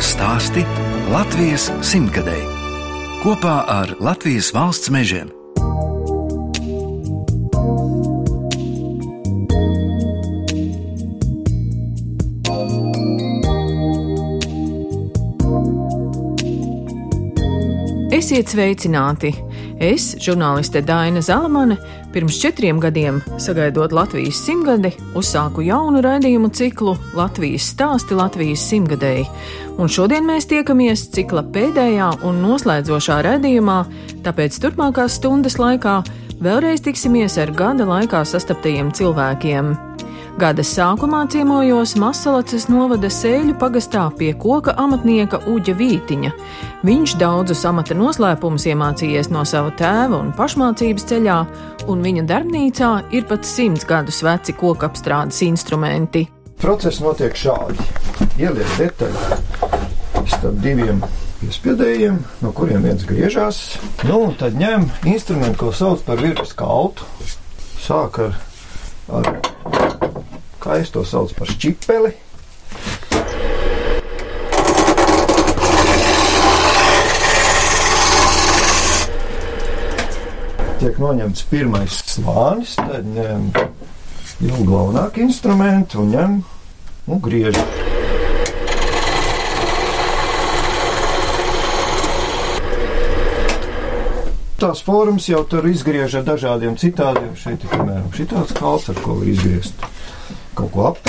Latvijas stāsti Latvijas simtgadēji kopā ar Latvijas valsts mežiem. Esiet sveicināti! Es, žurnāliste Daina Zalamane, pirms četriem gadiem, sagaidot Latvijas simtgadi, uzsāku jaunu raidījumu ciklu Latvijas stāsti Latvijas simtgadēji. Un šodien mēs tiekamies cikla pēdējā un noslēdzošā raidījumā, tāpēc turpmākās stundas laikā vēlreiz tiksimies ar gada laikā sastaptajiem cilvēkiem. Gada sākumā ciemojos Masalacas novada sēļu pagastā pie koka amatnieka Uģa Vītiņa. Viņš daudzus amata noslēpumus iemācījies no sava tēva un pašmācības ceļā, un viņa darbnīcā ir pat simts gadus veci koka apstrādes instrumenti. Process notiek šādi. Ieliek detaļu starp diviem piespiedējiem, no kuriem viens griežās. Nu, tad ņem instrumentu, ko sauc par virpas kaltu. Sāk ar, ar kā es to saucu par šķipeli. Tiek noņemts pirmais slānis, tad ņem ilgu galvenāku instrumentu un ņem un griež. Tās formas jau tur izgriež ar dažādiem citādiem. Šeit ir piemēram šitāds kalts, ar ko var izgriezt kaut ko ap.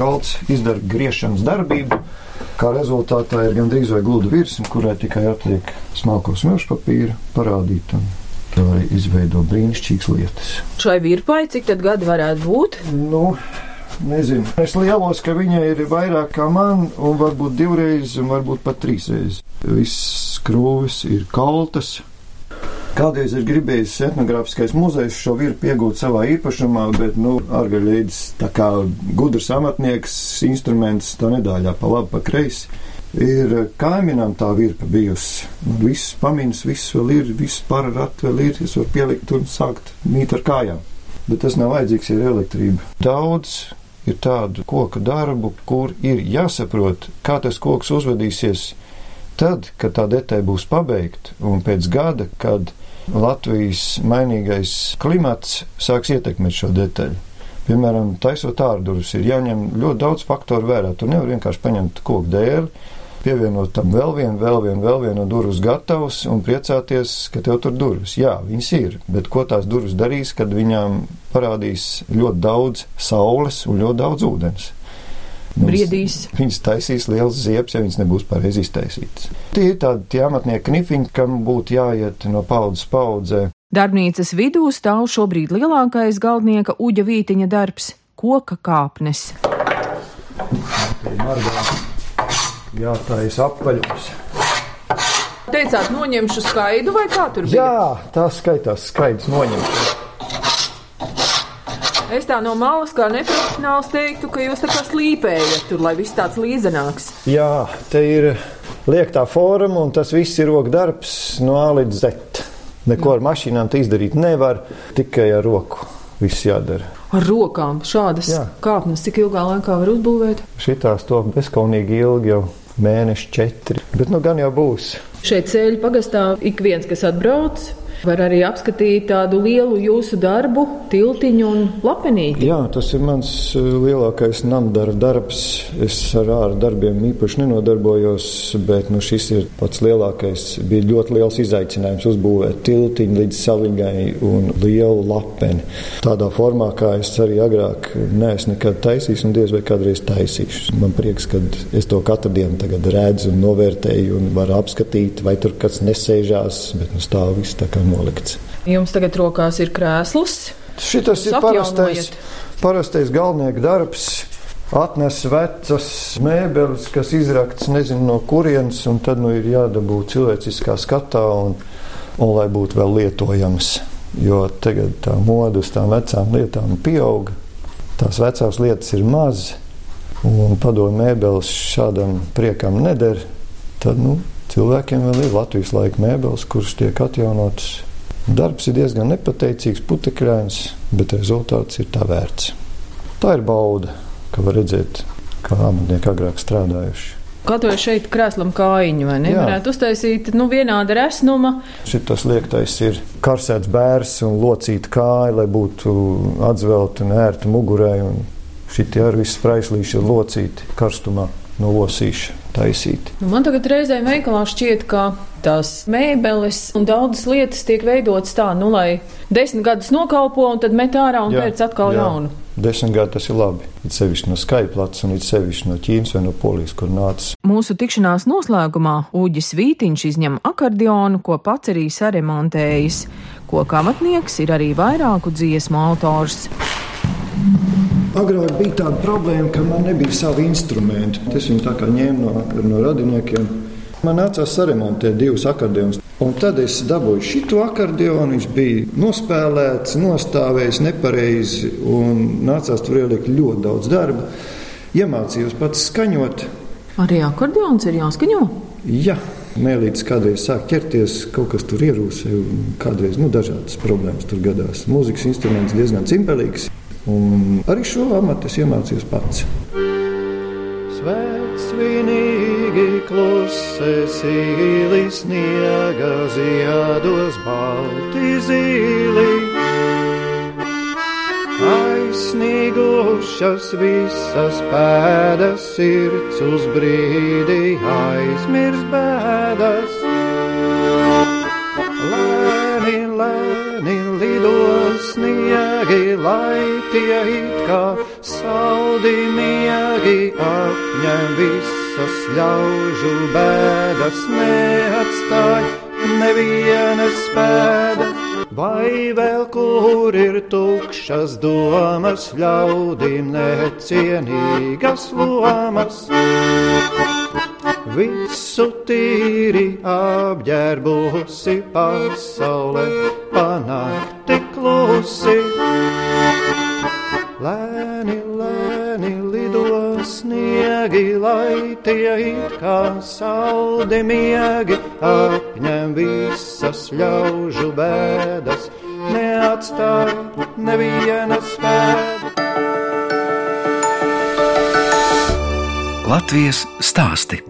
Kalts izdara griešanas darbību, kā rezultātā ir gandrīz vai gluda virsma, kurai tikai atliek smalko smilšu papīra parādīt. Un Tā arī izveido brīnišķīgas lietas. Šai virpai cik tad gadi varētu būt? Nu, nezinu. Es lielos, ka viņai ir vairāk kā man, un varbūt divreiz, un varbūt pat trīsreiz. Viss skrūvis ir kaltas, Kādreiz ir gribējis etnogrāfiskais muzejs šo virpu iegūt savā īpašumā, bet, nu, ārgaļīdis tā kā gudrs amatnieks, instruments tā nedāļā pa labi, pa kreisi. Ir kaimiņam tā virpa bijusi. Nu, viss pamiņas, viss vēl ir, viss pararat vēl ir, es varu pielikt un sākt mīt ar kājām. Bet tas nav vajadzīgs, ir elektrība. Daudz ir tādu koku darbu, kur ir jāsaprot, kā tas koks uzvedīsies tad, kad tā detaļa būs pabeigta, un pēc gada, kad Latvijas mainīgais klimats sāks ietekmēt šo detaļu. Piemēram, taisot ārdurus, ir jāņem ļoti daudz faktoru vērā. Tu nevari vienkārši paņemt koku dēli, pievienot tam vēl vienu, vēl vienu, vēl vienu durvis gatavs un priecāties, ka tev tur durvis. Jā, viņas ir, bet ko tās durvis darīs, kad viņām parādīs ļoti daudz saules un ļoti daudz ūdens? Briedīs. Viņas taisīs liels ziepes, ja viņas nebūs pareizi iztaisītas. Tie ir tādi tie amatnieki knifiņi, kam būtu jāiet no paudzes paudzē. Darbnīcas vidū stāv šobrīd lielākais galdnieka uģa vītiņa darbs - koka kāpnes. Jā, tā ir apaļums. Teicāt, noņemšu skaidu vai kā tur bija? Jā, tā skaitās skaidrs noņemts. Es tā no malas kā neprofesionāls teiktu, ka jūs tā kā slīpējat tur, lai viss tāds līdzenāks. Jā, te ir liektā forma un tas viss ir roka darbs no A līdz Z. Neko ar mašīnām izdarīt nevar, tikai ar roku viss jādara. Ar rokām šādas Jā. kāpnes, cik ilgā laikā var uzbūvēt? Šitās to bezkaunīgi ilgi jau mēneši, četri. Bet nu gan jau būs. Šeit ceļu pagastā ik viens, kas atbrauc, Var arī apskatīt tādu lielu jūsu darbu, tiltiņu un lapenīti. Jā, tas ir mans eh, lielākais namdara darbs. Es ar ārā darbiem īpaši nenodarbojos, bet nu, šis ir pats lielākais. Bija ļoti liels izaicinājums uzbūvēt tiltiņu līdz saliņai un lielu lapeni. Tādā formā, kā es arī agrāk neesmu nekad taisījis un diez vai kādreiz taisīšu. Man prieks, ka es to katru dienu redzu un novērtēju un varu apskatīt, vai tur kāds nesēžās, bet nu, stāv viss tā kā nolikts. Jums tagad rokās ir krēsls. Šitas ir parastais, parastais galvenieka darbs. Atnes vecas mēbeles, kas izraktas nezinu no kurienes, un tad nu ir jādabū cilvēciskā skatā, un, un lai būtu vēl lietojamas. Jo tagad tā moda uz tām vecām lietām pieauga. Tās vecās lietas ir mazas, un padomju mēbeles šādam priekam neder. Tad nu, cilvēkiem vēl ir Latvijas laika mēbeles, kuras tiek atjaunotas Darbs ir diezgan nepateicīgs, putekļains, bet rezultāts ir tā vērts. Tā ir bauda, ka var redzēt, kā amatnieki agrāk strādājuši. Katru šeit krēslam kājiņu, vai ne? Jā. Varētu uztaisīt, nu, vienāda resnuma. Šitas liektais ir karsēts bērs un locīta kāja, lai būtu atzvelta un ērta mugurai. Un šitie ar visu spraislīši ir locīti karstumā no losīša taisīti. Nu, man tagad reizēm veikalā šķiet, ka tās mēbeles un daudzas lietas tiek veidotas tā, nu, lai desmit gadus nokalpo un tad met ārā un Jā, pēc atkal jā. jaunu. Desmit gadi tas ir labi. Ir sevišķi no Skaiplats un ir sevišķi no Ķīnas vai no Polijas, kur nācis. Mūsu tikšanās noslēgumā Uģis Vītiņš izņem akordionu, ko pats arī saremontējis. Koka amatnieks ir arī vairāku dziesmu autors. Agrāk bija tāda problēma, ka man nebija savi instrumenti. Es viņu tā kā ņēmu no, no radiniekiem. Man nācās saremontēt divus akordionus. Un tad es dabūju šo akordionu. Viņš bija nospēlēts, nostājis nepareizi, un nācās tur ielikt ļoti daudz darba. Iemācījos pats skaņot. Arī akordions ir jāskaņo. Jā, mēlītis kādreiz sāk ķerties, kaut kas tur ierūsē, un kādreiz nu, dažādas problēmas tur gadās. Mūzikas instruments diezgan cimpelīgs, un arī šo amatu es iemācījos pats. Svētsvinīgi klusē sīli sniega ziedos balti zīli. Aizsnigušas visas pēdas, sirds uz brīdi aizmirst bēdas. Lēni, lēni lido sniegi, lai tie it kā saldi miegi apņem visas ļaužu bēdas, neatstāj nevienas pēdas. Vai vēl kur ir tukšas domas, ļaudīm necienīgas lomas? Visu tīri apģērbusi pasaule, panākti klusi. Lēni, lēni lido sniegi, lai tie it kā saldi miegi apņem visas ļaužu bēdas, neatstāj nevienas pēdas. Latvijas stāsti.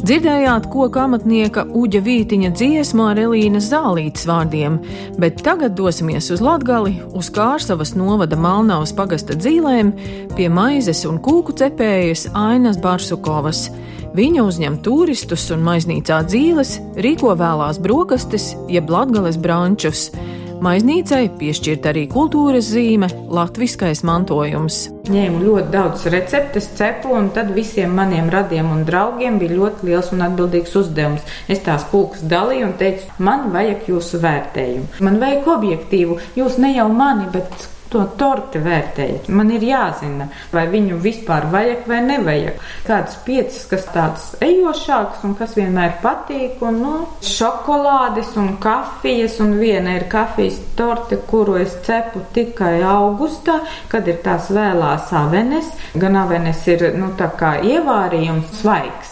Dzirdējāt koka amatnieka Uģa Vītiņa dziesmu ar Elīnas Zālītes vārdiem, bet tagad dosimies uz Latgali, uz Kārsavas novada Malnavas pagasta dzīlēm, pie maizes un kūku cepējas Ainas Barsukovas. Viņa uzņem turistus un maiznīcā dzīves, rīko vēlās brokastis, jeb latgales brančus. Maiznīcai piešķirt arī kultūras zīme - latviskais mantojums. Ņēmu ļoti daudz receptes, cepu, un tad visiem maniem radiem un draugiem bija ļoti liels un atbildīgs uzdevums. Es tās kūkas dalīju un teicu, man vajag jūsu vērtējumu. Man vajag objektīvu, jūs ne jau mani, bet to torti vērtējat. Man ir jāzina, vai viņu vispār vajag vai nevajag. Kādas piecas, kas tādas ejošākas un kas vienmēr patīk, un nu, šokolādes un kafijas, un viena ir kafijas torte, kuru es cepu tikai augustā, kad ir tās vēlās avenes. Gan avenes ir, nu, tā kā ievārījums svaigs.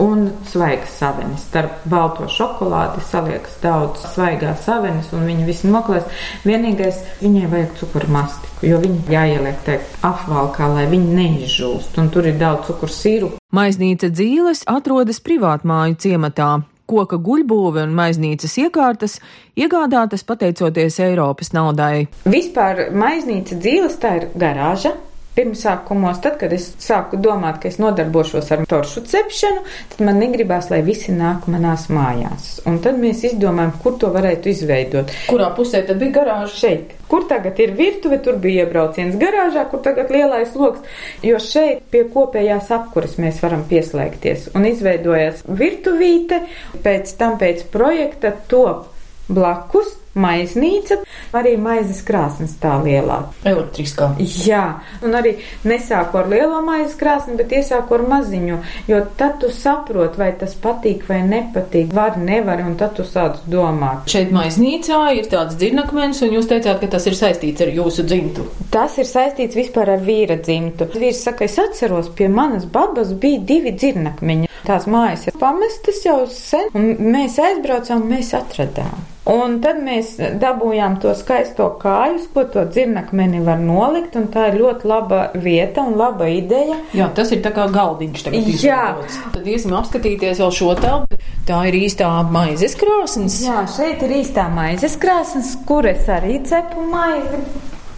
Un svaigas savenes. Starp balto šokolādi saliekas daudz svaigās savenes, un viņi visi noklājas. Vienīgais, viņai vajag cukurmastiku, jo viņi jāieliek teikt apvalkā, lai viņi neizžūst, un tur ir daudz cukuru sīrupu. Maiznīca dzīves atrodas privātmāju ciematā. Koka guļbūve un maiznīcas iekārtas iegādātas pateicoties Eiropas naudai. Vispār maiznīca dzīves tā ir garāža. Pirmsākumos, tad, kad es sāku domāt, ka es nodarbošos ar toršu cepšanu, tad man negribās, lai visi nāk manās mājās. Un tad mēs izdomājām, kur to varētu izveidot. Kurā pusē tad bija garāža? Šeit, kur tagad ir virtuve, tur bija iebrauciens garāžā, kur tagad lielais loks. Jo šeit pie kopējās apkuras mēs varam pieslēgties. Un izveidojas virtuvīte, pēc tam pēc projekta top blakus maiznīca, arī maizes krāsnes tā lielā. Elektriskā. Jā, un arī nesāku ar lielo maizes krāsni, bet iesāku ar maziņu, jo tad tu saproti, vai tas patīk vai nepatīk, var, nevar, un tad tu sāc domāt. Šeit maiznīcā ir tāds dzirnakmens, un jūs teicāt, ka tas ir saistīts ar jūsu dzimtu. Tas ir saistīts vispār ar vīra dzimtu. Vīrs saka, es atceros, pie manas babas bija divi dzirnakmeņi. Tās mājas ir pamestas jau sen, un mēs aizbraucām, mēs atradām. Un tad mēs dabūjām to skaisto kāju, ko to dzirnakmeni var nolikt, un tā ir ļoti laba vieta un laba ideja. Jā, tas ir tā kā galdiņš tagad izveidots. Tad iesim apskatīties vēl šo telpu. Tā ir īstā maizes krāsnes. Jā, šeit ir īstā maizes krāsnes, kur es arī cepu maizi.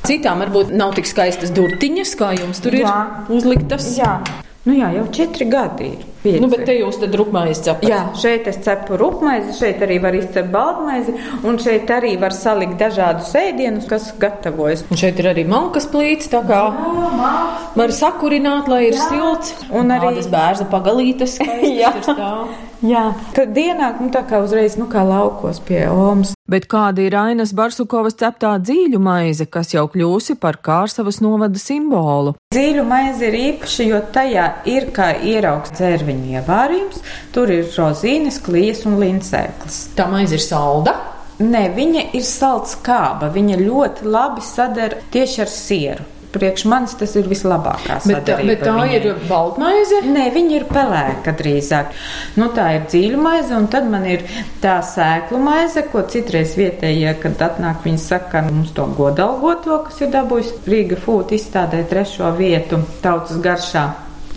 Citām varbūt nav tik skaistas durtiņas, kā jums tur Jā. ir uzliktas. Jā. Nu jā, jau četri gadi ir. Pieci. Nu, bet te jūs tad rupmaizi cepat. Jā, šeit es cepu rupmaizi, šeit arī var izcept baltmaizi, un šeit arī var salikt dažādus ēdienus, kas gatavojas. Un šeit ir arī malkas plīts, tā kā jā, var sakurināt, lai ir jā. silts. Un arī tādas bērza pagalītes, jā. jā, kad dienā, nu tā kā uzreiz, nu kā laukos pie Omas. Bet kāda ir Ainas Barsukovas ceptā dzīļu maize, kas jau kļūsi par Kārsavas novada simbolu? Dzīļu maize ir īpaša, jo tajā ir kā ieraugs dzērviņu ievārījums, tur ir rozīnes, klijas un lincēklis. Tā maize ir salda. Nē, viņa ir salds kāba. Viņa ļoti labi sadara tieši ar sieru priekš manis tas ir vislabākā sadarbība. Bet, bet tā viņai. ir baltmaize? Nē, viņa ir pelēka drīzāk. Nu, tā ir dzīļu maize, un tad man ir tā sēklu maize, ko citreiz vietējie, kad atnāk, viņi saka, mums to godalgoto, kas ir dabūjis Rīga Food izstādē trešo vietu tautas garšā.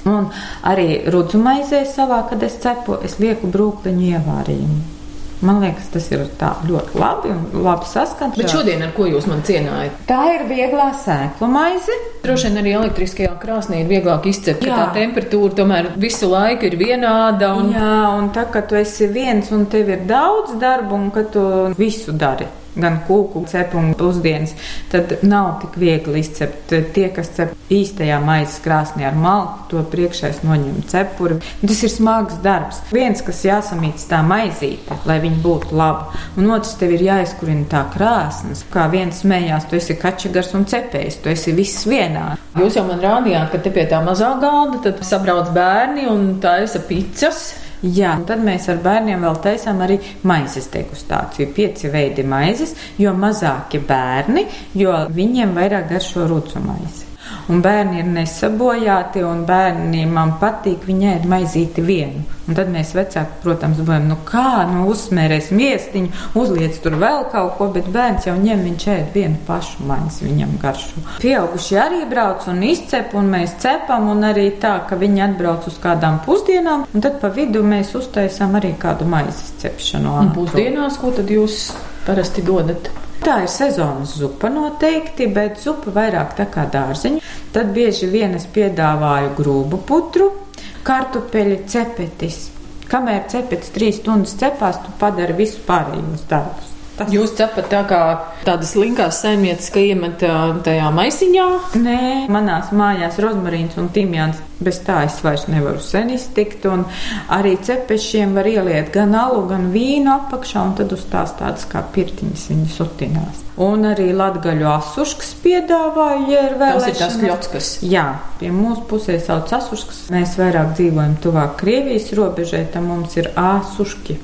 Un arī rudzu maizē savā, kad es cepu, es lieku brūkliņu ievārījumu. Man liekas, tas ir ļoti labi un labi saskaņot. Bet šodien ar ko jūs man cienājat? Tā ir vieglā sēklu maize. Droši vien arī elektriskajā krāsnī ir vieglāk izcept, ka tā temperatūra tomēr visu laiku ir vienāda. Un... Jā, un tā, ka tu esi viens un tev ir daudz darbu un ka tu visu dari gan kūku cepumu pusdienas, tad nav tik viegli izcept. Tie, kas cep īstajā maizes krāsnī ar malku, to priekšais noņem cepuri. Tas ir smags darbs. Viens, kas jāsamīts tā maizīte, lai viņa būtu laba, un otrs tev ir jāizkurina tā krāsnes. Kā viens smējās, tu esi kačagars un cepējs, tu esi viss vienā. Jūs jau man rādījāt, ka te pie tā mazā galda sabrauc bērni un taisa pizzas. Jā, un tad mēs ar bērniem vēl taisām arī maizes degustāciju. Pieci veidi maizes, jo mazāki bērni, jo viņiem vairāk garšo rūcu maizi. Un bērni ir nesabojāti, un bērniem man patīk, viņi ēd maizīti vienu. Un tad mēs vecāki, protams, domājam, nu kā, nu uzsmērēs miestiņu, uzliec tur vēl kaut ko, bet bērns jau ņem, viņš ēd vienu pašu maizi, viņam garšu. Pieauguši arī brauc un izcep, un mēs cepam, un arī tā, ka viņi atbrauc uz kādām pusdienām, un tad pa vidu mēs uztaisām arī kādu maizes cepšanu. Pusdienās, ko tad jūs parasti dodat? Tā ir sezonas zupa noteikti, bet zupa vairāk tā kā dārziņa. Tad bieži vien es piedāvāju grūbu putru, kartupeļu cepetis. Kamēr cepetis trīs stundas cepās, tu padari visu pārējos darbus. Jūs cepat tā kā tādas linkās saimnieces, ka iemet tajā maisiņā? Nē, manās mājās rozmarīns un timjāns. Bez tā es vairs nevaru sen iztikt. Un arī cepešiem var ieliet gan alu, gan vīnu apakšā, un tad uz tās tādas kā pirtiņas viņi sutinās. Un arī latgaļu asuškas piedāvāju, ja ir vēl tas ir tas kļotskas. Jā, pie mūsu pusē sauc asuškas. Mēs vairāk dzīvojam tuvāk Krievijas robežai, tam mums ir asuški.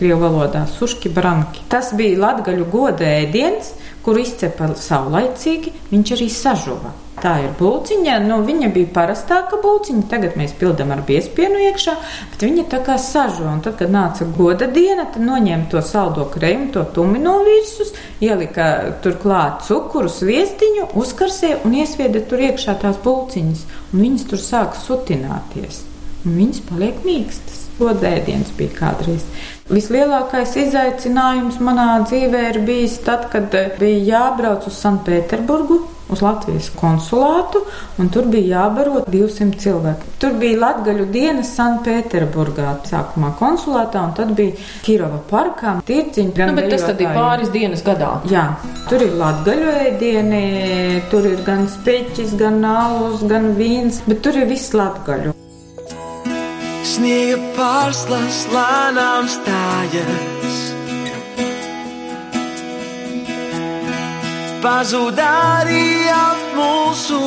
Krievu valodā suški branki. Tas bija latgaļu goda ēdiens, kur izcepa saulaicīgi, viņš arī sažuva. Tā ir būciņa, nu, viņa bija parastāka būciņa, tagad mēs pildām ar biespienu iekšā, bet viņa tā kā sažo. Un tad, kad nāca goda diena, tad noņēma to saldo krējumu, to tumino virsus, ielika tur klāt cukuru, sviestiņu, uzkarsēja un iesvieda tur iekšā tās būciņas, un viņas tur sāka sutināties. Un viņas paliek mīkstas. Godēdiens bija kādreiz. Vislielākais izaicinājums manā dzīvē ir bijis tad, kad eh, bija jābrauc uz Sanktpēterburgu, uz Latvijas konsulātu, un tur bija jābaro 200 cilvēku. Tur bija Latvijas dienas Sanktpēterburgā, sākumā konsulātā, un tad bija Kirova parkā, tirdziņa. Nu, bet tas ir pāris dienas gadā. Jā, tur ir Latvijas ēdieni, tur ir gan speķis, gan alus, gan vīns, bet tur ir viss Latvijas. Sniega pārslas lēnām stājas pazuda arī mūsu.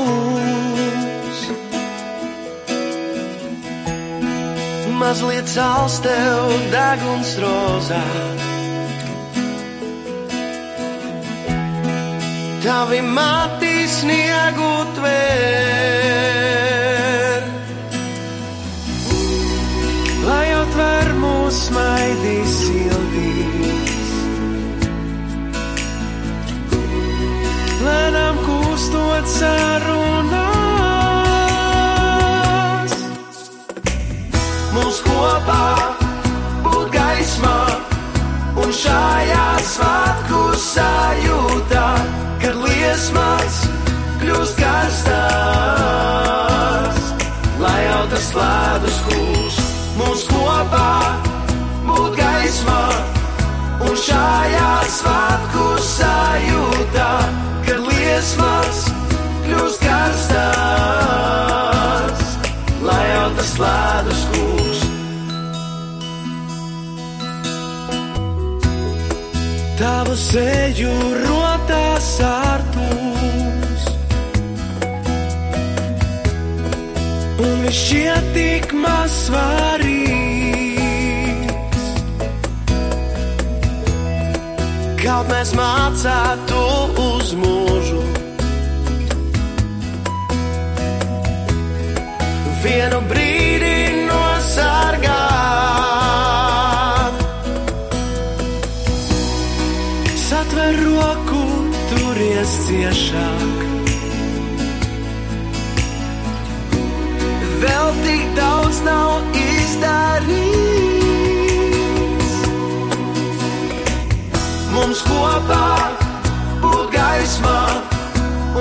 Mazliet sāls tev deguns rozā. Tavi mati sniegu tvēr. Lai atver mūs smaidīs sildīs. Lēnām kustot sarunās. Mūs kopā būt gaismā un šajā svētku sajūtā kad liesmas kļūst karstas, lai jau tas ledus kūs mums šajā svētku sajūtā, kad liesmas kļūst karstas, lai jau tas ledus kūs. Tavu seju rotās sārtus Un viņš šķiet tik maz svarīgs Kaut mēs mācētu uz mūžu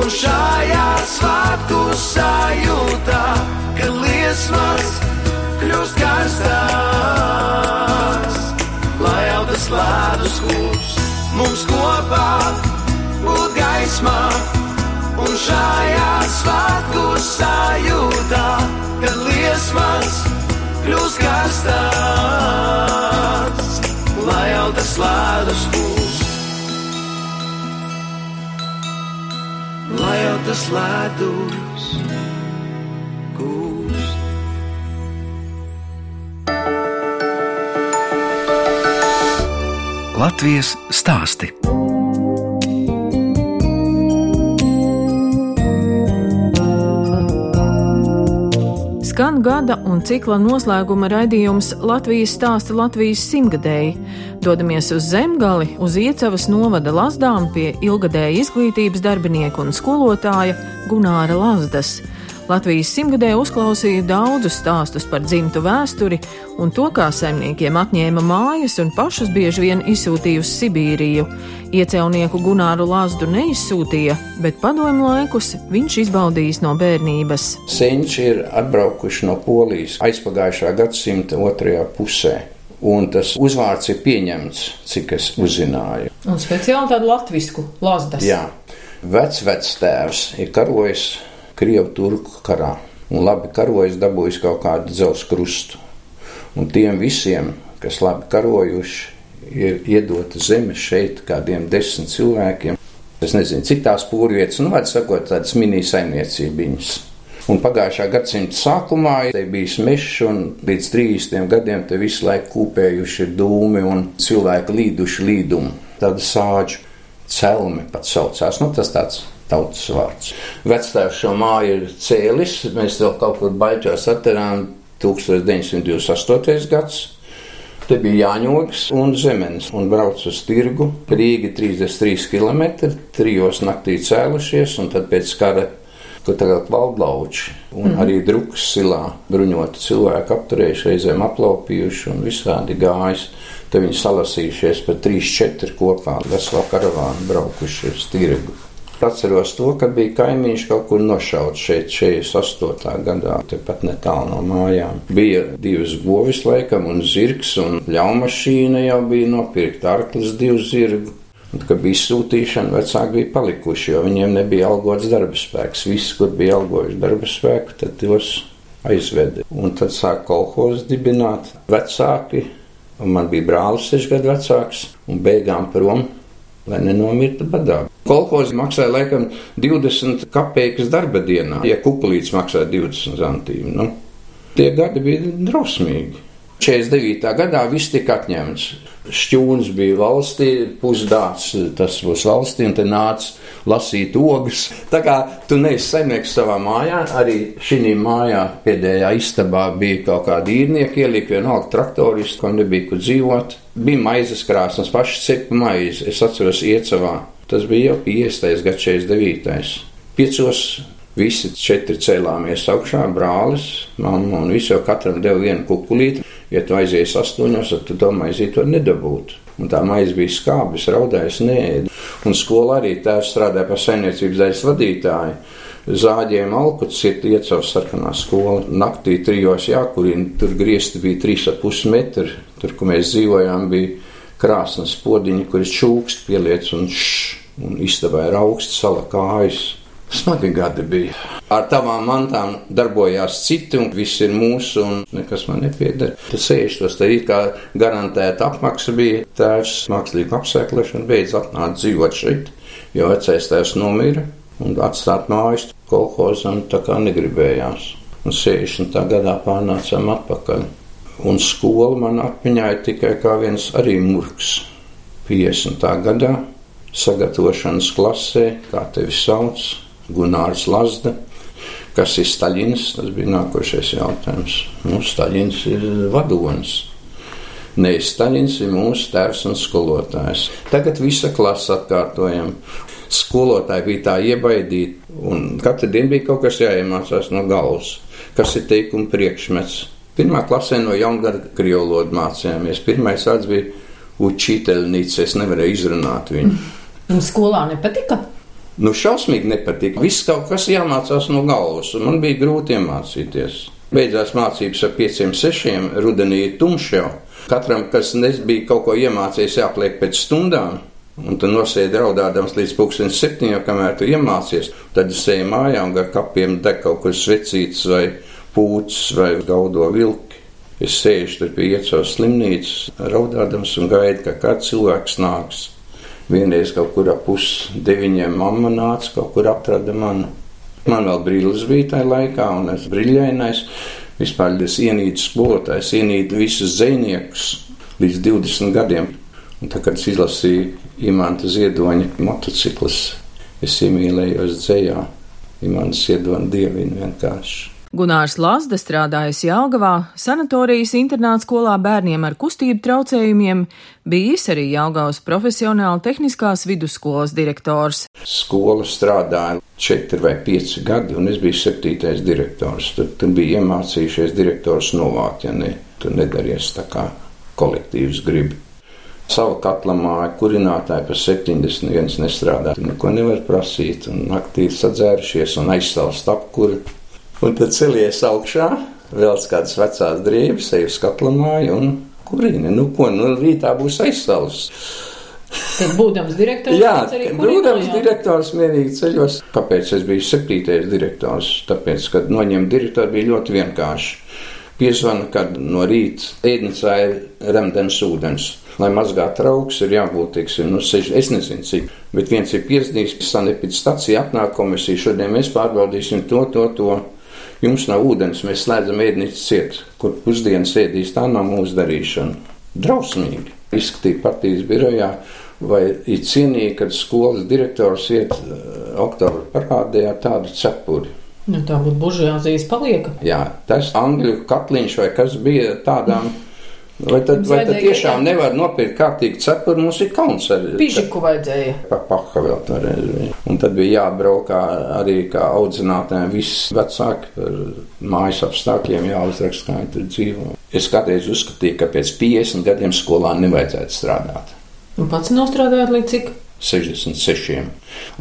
un šajā svētku sajūtā, kad liesmas kļūst karstas, lai jau tas ledus kūst mums kopā būt gaismā un šajā svētku sajūtā, kad liesmas kļūst karstas, lai jau tas ledus kūst. Lai jau tas ledus kūst. Latvijas stāsti. Skan gada un cikla noslēguma raidījums Latvijas stāsta Latvijas simtgadēji. Dodamies uz zemgali, uz Iecavas novada Lazdām pie ilgadēja izglītības darbinieka un skolotāja Gunāra Lazdas. Latvijas simtgadē uzklausīju daudzus stāstus par dzimtu vēsturi un to, kā saimniekiem atņēma mājas un pašus bieži vien izsūtīja uz Sibīriju. Iecēlnieku Gunāru Lazdu neizsūtīja, bet padomu laikus viņš izbaudījis no bērnības. Senči ir atbraukuši no Polijas aizpagājušā gadsimta otrajā pusē. Un tas uzvārds ir pieņemts, cik es uzzināju. Un speciāli tādu latvisku Lazdas. Jā, vecvectēvs ir karojis Krievu turku karā un labi karojis, dabūjis kaut kādu dzelzceļa krustu. Un tiem visiem, kas labi karojuši, ir iedota zeme šeit kādiem desmit cilvēkiem. Es nezinu, cik tās pūrvietas, nu, vārds sakot, tādas mini-saimniecībiņas. Un pagājušā gadsimta sākumā te bija mežs, un līdz 30 gadiem te visu laiku kūpējuši dūmi un cilvēki līduši līdumu. Tāda sāģu celme pat saucās. Nu, tas tāds tautas vārds. Vectēvs šo māju ir cēlis, mēs vēl kaut kur baļķos atcerām 1928. gads. Te bija Jāņogs un Zemenis, un brauc uz tirgu. Rīga 33 km, trijos naktī cēlušies, un tad pēc kara, kur tagad valdlauči, un mm. arī drukas silā bruņoti cilvēki apturējuši, reizēm aplaupījuši un visādi gājis. Te viņi salasījušies par 3-4 kopā, veselu karavānu braukuši uz tirgu. Atceros to, ka bija kaimiņš kaut kur nošauts šeit, 48. gadā, tepat netālu no mājām. Bija divas govis, laikam, un zirgs, un ļaumašīna jau bija nopirkta arklis divu zirgu. Un, kad bija sūtīšana, vecāki bija palikuši, jo viņiem nebija algots darba spēks. Visi, kur bija algojuši darba spēku, tad tos aizveda. Un tad sāk kolhoz dibināt vecāki, un man bija brālis seši gadu vecāks, un beigām prom lai nenomirtu badā. Kolhozi maksāja laikam 20 kopēkas darba dienā, ja kukulīts maksāja 20 zantīm. Nu, tie gadi bija drausmīgi. 49. gadā viss tika atņemts. Šķūns bija valstī, pusdāts tas būs valstī, un te nāca lasīt ogas. Tā kā tu neesi saimnieks savā mājā, arī šī mājā pēdējā istabā bija kaut kādi īrnieki, ielika vienalga traktoristi, kam nebija kur dzīvot. Bija maizes krāsnes, paši cepa maizi. Es atceros iecavā. Tas bija jau 50. gads 49. Piecos Visi četri cēlāmies augšā, brālis, mamma un visi jau katram deva vienu kukulīti. Ja tu aizies astoņos, tad tu to maizīti var nedabūt. Un tā maize bija skābis, raudājis, nēd. Un skolā arī tēvs strādāja par saimniecības daļas vadītāju. Zāģiem alkuts ir iecauts sarkanā skola. Naktī trijos jākurina, tur griezti bija 3,5 metri. Tur, kur mēs dzīvojām, bija krāsnes podiņi, kuras čūkst pieliec un šš, un istabā ir augsts sala kājas. Smagi gadi bija. Ar tavām mantām darbojās citi, un viss ir mūsu, un nekas man nepieder. Tas sēžtos, tā ir kā garantēta apmaksa bija. Tēvs mākslīgu apsēklošanu beidz atnākt dzīvot šeit, jo vecais tēvs nomira, un atstāt mājas kolhozam tā kā negribējās. Un 60. gadā pārnācām atpakaļ. Un skola man atmiņā ir tikai kā viens arī murgs. 50. gadā sagatavošanas klasē, kā tevi sauc, Gunārs Lazda. Kas ir Staļins? Tas bija nākošais jautājums. Nu, Staļins ir vadonis. Nē, Staļins ir mūsu tēvs un skolotājs. Tagad visa klase atkārtojam. Skolotāji bija tā iebaidīti, un katru dienu bija kaut kas jāiemācās no galvas. Kas ir teikuma priekšmets? Pirmā klasē no jaungada krievu valodu mācījāmies. Pirmais vārds bija Učitelnīca, es nevarēju izrunāt viņu. Jums skolā nepatika? Nu, šausmīgi nepatika. Viss kaut kas jāmācās no galvas, un man bija grūti iemācīties. Beidzās mācības ar pieciem, sešiem, rudenī ir tumšs jau. Katram, kas nebija kaut ko iemācījies, jāpliek pēc stundām. Un tu nosēdi raudādams līdz pusdienas septiņiem, kamēr tu iemācies. Tad es eju mājā un gar kapiem deg kaut kur svecīts vai pūcis vai gaudo vilki. Es sēžu tur pie iecos slimnīcas, raudādams un gaidu, ka kāds cilvēks nāks. Vienreiz kaut kur ap pusdeviņiem mamma nāca, kaut kur atrada mani. Man vēl brīlis bija tajā laikā, un es brīļainais. Vispār es ienīdu skolotājs, ienīdu visus zvejniekus līdz 20 gadiem. Un tā, kad es izlasīju Imanta Ziedoņa motociklus, es iemīlējos dzējā. Imants Ziedoņa dievinu vienkārši. Gunārs Lazda strādājis Jālgavā, sanatorijas internāta skolā bērniem ar kustību traucējumiem, bijis arī Jālgavas profesionāla tehniskās vidusskolas direktors. Skola strādāja četri vai pieci gadi, un es biju septītais direktors. Tad, tad bija iemācījušies direktors novākt, ja ne, tu nedaries tā kā kolektīvs grib. Savu katlamāju kurinātāju par 71 nestrādā. Tu neko nevar prasīt, un naktī sadzērušies un aizstāvst apkuri Un tad celies augšā, vēl kādas vecās drēbes, eju uz katlamāju un kurīni. Nu, ko, nu, rītā būs aizsals. Tad, būdams direktors, jā, būdams direktors, mierīgi ceļos. Kāpēc es biju septītais direktors? Tāpēc, kad noņemt direktoru bija ļoti vienkārši. Piezvana, kad no rīta ēdnecā ir remdens ūdens. Lai mazgātu trauks, ir jābūt, teiksim, nu, seši, es nezinu, cik, bet viens ir piezdījis, sanepīt stacija, atnāk komisija, šodien mēs pārbaudīsim to, to, to. Jums nav ūdens, mēs slēdzam ēdnīcu ciet, kur pusdienas ēdīs. Tā nav mūsu darīšana. Drausmīgi. Izskatīt partijas birojā, vai ir cienīgi, kad skolas direktors iet uh, oktobra parādē ar tādu cepuri. Nu, tā būtu buržāzijas palieka. Jā, tas angļu katliņš vai kas bija tādām. Mm Vai tad, vai tad tiešām nevar nopirkt kārtīgi cepuri? Mums ir kauns ar pižiku vajadzēja. Pa paha vēl toreiz. Un tad bija jābrauk arī kā audzinātājiem viss vecāki par mājas apstākļiem jāuzraksta, kā viņi tur dzīvo. Es kādreiz uzskatīju, ka pēc 50 gadiem skolā nevajadzētu strādāt. Un pats nostrādājot līdz cik? 66.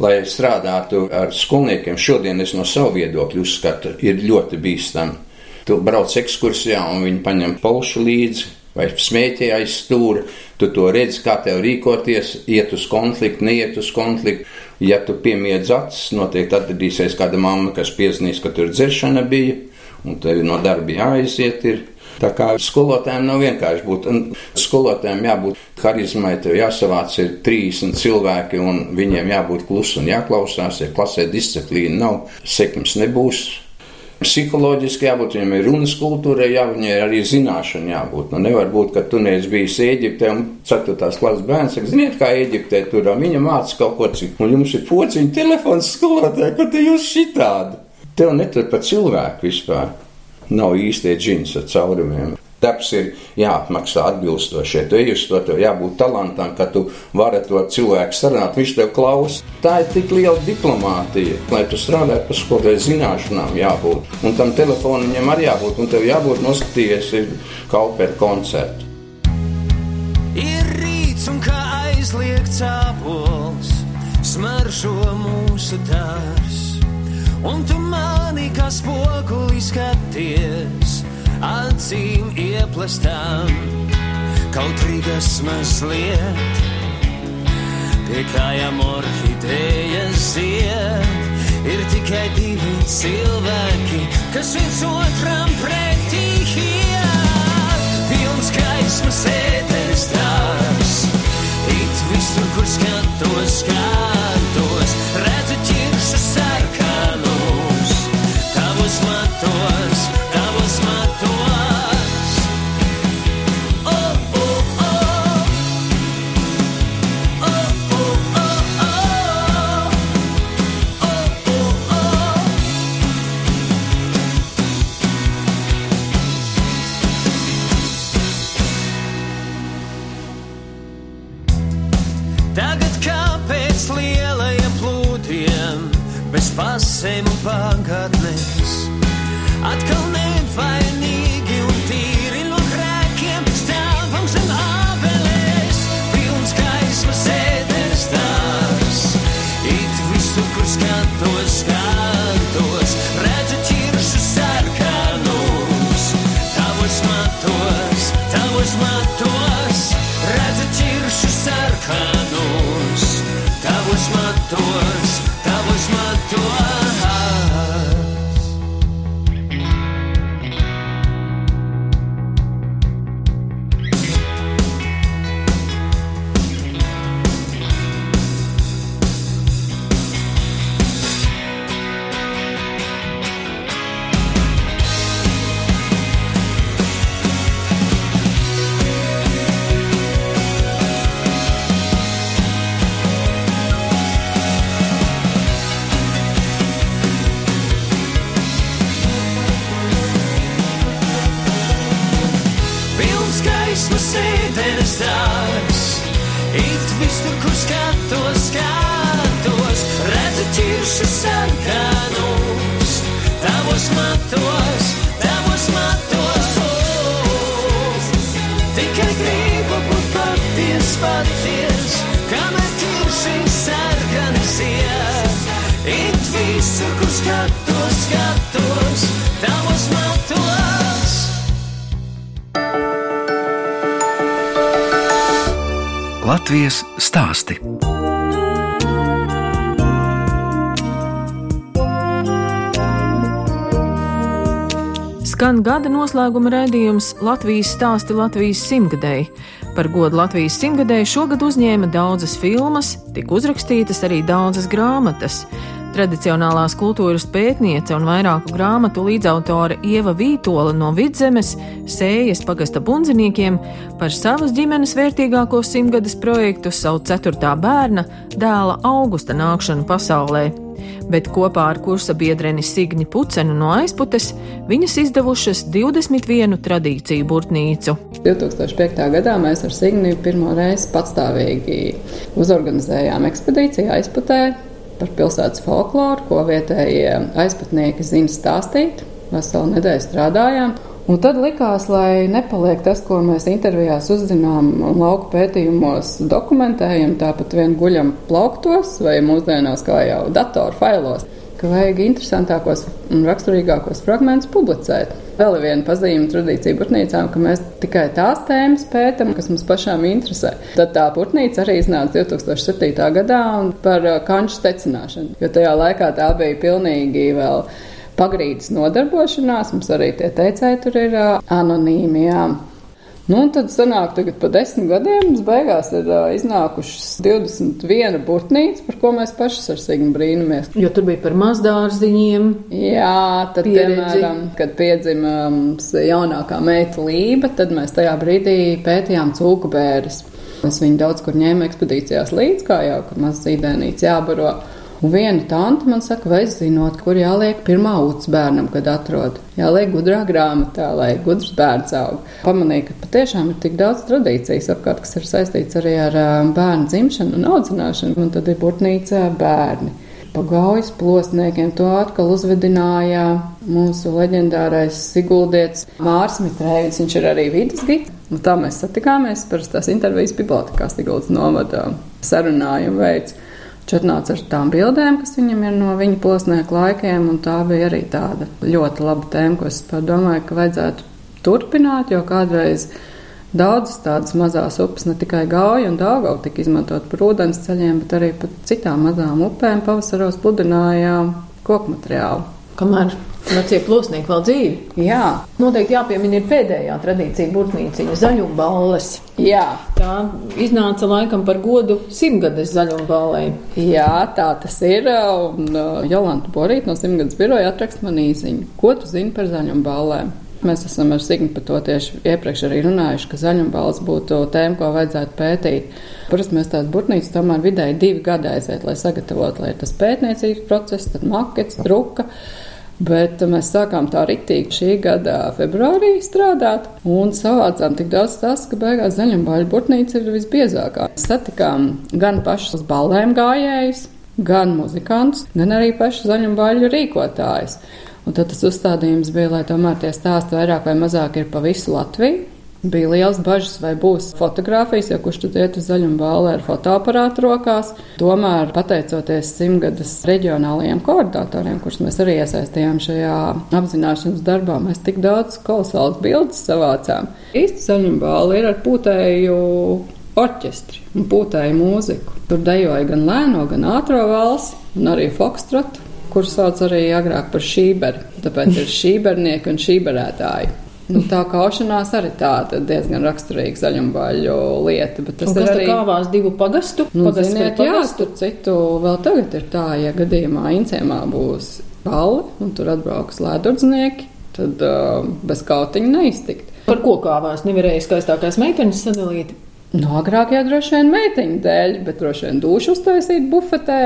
Lai strādātu ar skolniekiem, šodien es no savu viedokļu uzskatu, ir ļoti bīstami. Tu brauc ekskursijā un viņi paņem polšu līdzi, vai smēķē aiz stūra, tu to redzi, kā tev rīkoties, iet uz konfliktu, neiet uz konfliktu. Ja tu piemiedz acis, noteikti atradīsies kāda mamma, kas piezīmēs, ka tur dzeršana bija, un tev no darba jāaiziet. Ir. Tā kā skolotājiem nav vienkārši būt. Skolotājiem jābūt harizmai, tev jāsavāc ir 30 cilvēki, un viņiem jābūt klusi un jāklausās. Ja klasē disciplīna nav, sekums nebūs. Psiholoģiski jābūt, viņam ir runas kultūra, jā, viņai ir arī zināšana jābūt. Nu, nevar būt, ka tu neesi bijis Eģiptē un 4. klases bērns saka, ziniet, kā Eģiptē tur viņa māca kaut ko citu. Un jums ir pociņa telefons skolotāji, ka te jūs šitādi. Tev netur par cilvēku vispār nav īstie džins ar caurumiem. Darbs ir jāapmaksā atbilstoši. Ja tu ej uz to, tev jābūt talantam, ka tu vari to cilvēku sarunāt, viņš tev klausa. Tā ir tik liela diplomātija, lai tu strādātu pie skolotāja zināšanām, jābūt. Un tam telefonam arī jābūt, un tev jābūt noskatījies Kaupēra koncertu. Ir rīts un kā aizliegts ābols, smaržo mūsu dārs. Un tu mani kā spoguli skaties acīm ieplastām, kautrīgas mazliet, pie kājām orhidējas zied. Ir tikai divi cilvēki, kas viens otram pretī iet. Pilns gaismas ēteris tās, it visur, kur skatos, skatos, Pilns gaismas ēdenes dārgs, it visur, kur skatos, skatos, redzu ķiršu sarkanus, tavos matos, tavos matos. Oh, tikai gribu būt paties, paties, kamēr ķirši sarkanas iet, it visur, kur skatos, skatos, Latvijas stāsti. Skan gada noslēguma raidījums Latvijas stāsti Latvijas simtgadēji. Par godu Latvijas simtgadēju šogad uzņēma daudzas filmas, tika uzrakstītas arī daudzas grāmatas. Tradicionālās kultūras pētniece un vairāku grāmatu līdzautore Ieva Vītola no Vidzemes sējas pagasta bundziniekiem par savas ģimenes vērtīgāko simtgades projektu savu ceturtā bērna dēla augusta nākšanu pasaulē. Bet kopā ar kursa biedreni Signi Pucenu no aizputes viņas izdevušas 21 tradīciju burtnīcu. 2005. gadā mēs ar Signiju pirmo reizi patstāvīgi uzorganizējām ekspedīciju aizputē par pilsētas folkloru, ko vietējie aizputnieki zina stāstīt. Veselu nedēļu strādājām. Un tad likās, lai nepaliek tas, ko mēs intervijās uzzinām un lauku pētījumos dokumentējam, tāpat vien guļam plauktos vai mūsdienās kā jau datoru failos, ka vajag interesantākos un raksturīgākos fragmentus publicēt. Vēl ir viena pazīme tradīcija putnīcām, ka mēs tikai tās tēmas pētam, kas mums pašām interesē. Tad tā putnīca arī iznāca 2007. gadā par kanču tecināšanu, jo tajā laikā tā bija pilnīgi vēl pagrīdes nodarbošanās, mums arī tie teicēji tur ir anonīmi. Jā. Nu, un tad sanāk, tagad pa desmit gadiem mums beigās ir uh, iznākušas 21 burtnīca, par ko mēs paši ar Signu brīnamies. Jo tur bija par mazdārziņiem. Jā, tad, Pieredzi. piemēram, kad piedzima mums jaunākā meita Lība, tad mēs tajā brīdī pētījām cūku bērres. Es viņu daudz kur ņēmu ekspedīcijās līdzi, kā jau, kur maz zīdēnīts jābaro. Un viena tante man saka, vai zinot, kur jāliek pirmā uts bērnam, kad atrod. Jāliek gudrā grāmatā, lai gudrs bērns aug. Pamanīju, ka patiešām ir tik daudz tradīcijas apkārt, kas ir saistīts arī ar bērnu dzimšanu un audzināšanu, un tad ir burtnīca bērni. Pagaujas plosniekiem to atkal uzvedināja mūsu leģendārais Siguldietis Mārs Mitrēvis. Viņš ir arī vidas gids. Un tā mēs satikāmies parasti tās intervijas bibliotekā Siguldas novada sarunājumu veids. Viņš atnāca ar tām bildēm, kas viņam ir no viņa plosnieku laikiem, un tā bija arī tāda ļoti laba tēma, ko es domāju, ka vajadzētu turpināt, jo kādreiz daudzas tādas mazās upes, ne tikai gauja un dāgau, tika izmantot par ūdens ceļiem, bet arī pat citām mazām upēm pavasaros pludināja koku materiālu. Kamēr vecie plosnieki vēl dzīvi. Jā, Noteikti jāpiemina ir pēdējā tradīcija burtnīciņa zaļumballes. jā, Tā iznāca laikam par godu simtgades zaļumballei. Jā, tā tas ir. Un uh, Jolanta Borīta no Simtgadus biroja atrakst man īziņu. Ko tu zini par zaļumu ballēm? Mēs esam ar Signu par to tieši iepriekš arī runājuši, ka zaļumballs būtu tēma, ko vajadzētu pētīt. Parasti mēs tādu burtnīcu tomēr vidēji divi gadi aiziet, lai sagatavotu, lai tas pētniecības process, tad makets, druka. Bet mēs sākām tā rītīgi šī gada februārī strādāt un savācām tik daudz tas, ka beigās zaļumbāļu burtnīca ir visbiezākā. Satikām gan pašus ballēm gājējus, gan muzikantus, gan arī pašu zaļumbāļu rīkotājus. Un tad tas uzstādījums bija, lai tomēr tie stāsti vairāk vai mazāk ir pa visu Latviju. Bija liels bažas, vai būs fotografijas, jo kurš tad iet uz zaļumu bāli ar fotoaparātu rokās. Tomēr, pateicoties simtgadus reģionālajiem koordinatoriem, kurus mēs arī iesaistījām šajā apzināšanas darbā, mēs tik daudz kolosālas bildes savācām. Īsti zaļumu bāli ir ar pūtēju orķestri un pūtēju mūziku. Tur dejoja gan lēno, gan ātro valsi un arī fokstrotu kur sauc arī agrāk par šīberi. Tāpēc ir šībernieki un šīberētāji. Nu, tā kaušanās arī tāda diezgan raksturīga zaļumbaļu lieta. Bet tas Un ir arī kāvās divu pagastu? Nu, Pagasts ziniet, jā, pagastu? starp citu, vēl tagad ir tā, ja gadījumā Incēmā būs balli un tur atbrauks lēdurdznieki, tad uh, bez kautiņa neiztikt. Par ko kāvās nevarēja skaistākās meitenes sadalīt? Nu, agrāk jau droši vien meiteņu dēļ, bet droši vien dušu uztaisīt bufetē.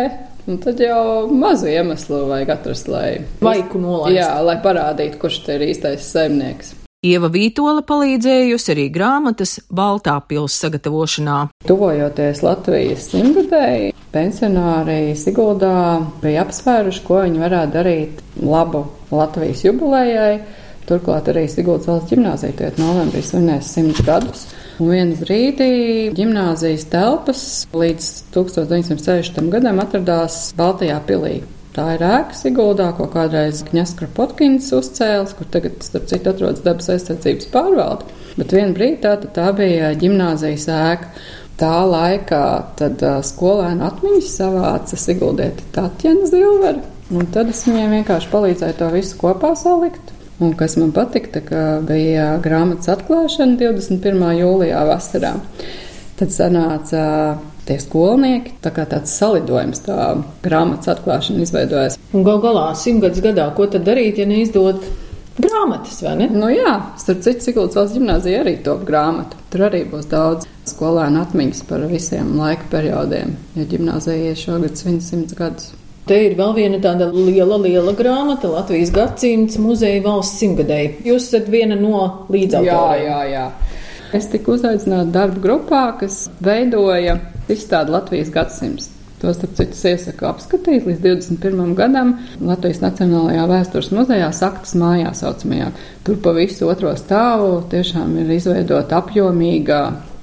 Un tad jau mazu iemeslu vajag atrast, lai, Vaiku nolaist. jā, lai parādītu, kurš te ir īstais saimnieks. Ieva Vītola palīdzējusi arī grāmatas Baltā pils sagatavošanā. Tuvojoties Latvijas simtgadēji, pensionāri Siguldā bija apsvēruši, ko viņi varētu darīt labu Latvijas jubilējai. Turklāt arī Siguldas valsts ģimnāzija tiek novembrī svinēs simts gadus. Un vienā brīdī ģimnāzijas telpas līdz 1960. gadam atradās Baltajā pilī. Tā ir ēka Siguldā, ko kādreiz Kņaskra Potkins uzcēlis, kur tagad, starp citu, atrodas dabas aizsardzības pārvalde. Bet vienā brīdī tā, tā bija ģimnāzijas ēka. Tā laikā tad uh, skolēnu atmiņas savāca Siguldieta Tatjana Zilvera, un tad es viņai vienkārši palīdzēju to visu kopā salikt. Un kas man patika, ka bija grāmatas atklāšana 21. jūlijā vasarā. Tad sanāca tie skolnieki, tā kā tāds salidojums, tā grāmatas atklāšana izveidojās. Un gal galā simtgadus gadā, ko tad darīt, ja neizdod grāmatas, vai ne? Nu jā, starp citu, Siguldas valsts ģimnāzija arī top grāmatu. Tur arī būs daudz skolēnu atmiņas par visiem laika periodiem, ja ģimnāzija šogad svin simts gadus. Te ir vēl viena tāda liela, liela grāmata Latvijas gadsimts muzeja valsts simtgadēji. Jūs esat viena no līdzautoriem. jā, jā. Es tiku uzaicināta darba grupā, kas veidoja izstādi Latvijas gadsimts. To starp citu iesaku apskatīt līdz 21. gadam Latvijas Nacionālajā vēstures muzejā, Saktas mājā saucamajā. Tur pa visu otro stāvu tiešām ir izveidota apjomīga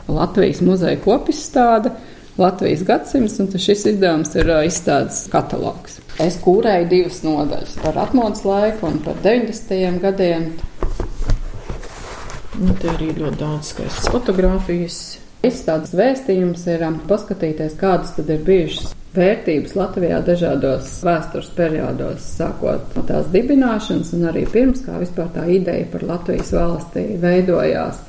Latvijas muzeja kopistāde. Latvijas gadsimts, un šis izdevums ir izstādes katalogs. Es kūrēju divas nodaļas par atmodas laiku un par 90. gadiem. Nu, te arī ļoti daudz skaistas fotogrāfijas. Izstādes vēstījums ir um, paskatīties, kādas tad ir bijušas vērtības Latvijā dažādos vēstures periodos, sākot no tās dibināšanas un arī pirms, kā vispār tā ideja par Latvijas valstī veidojās.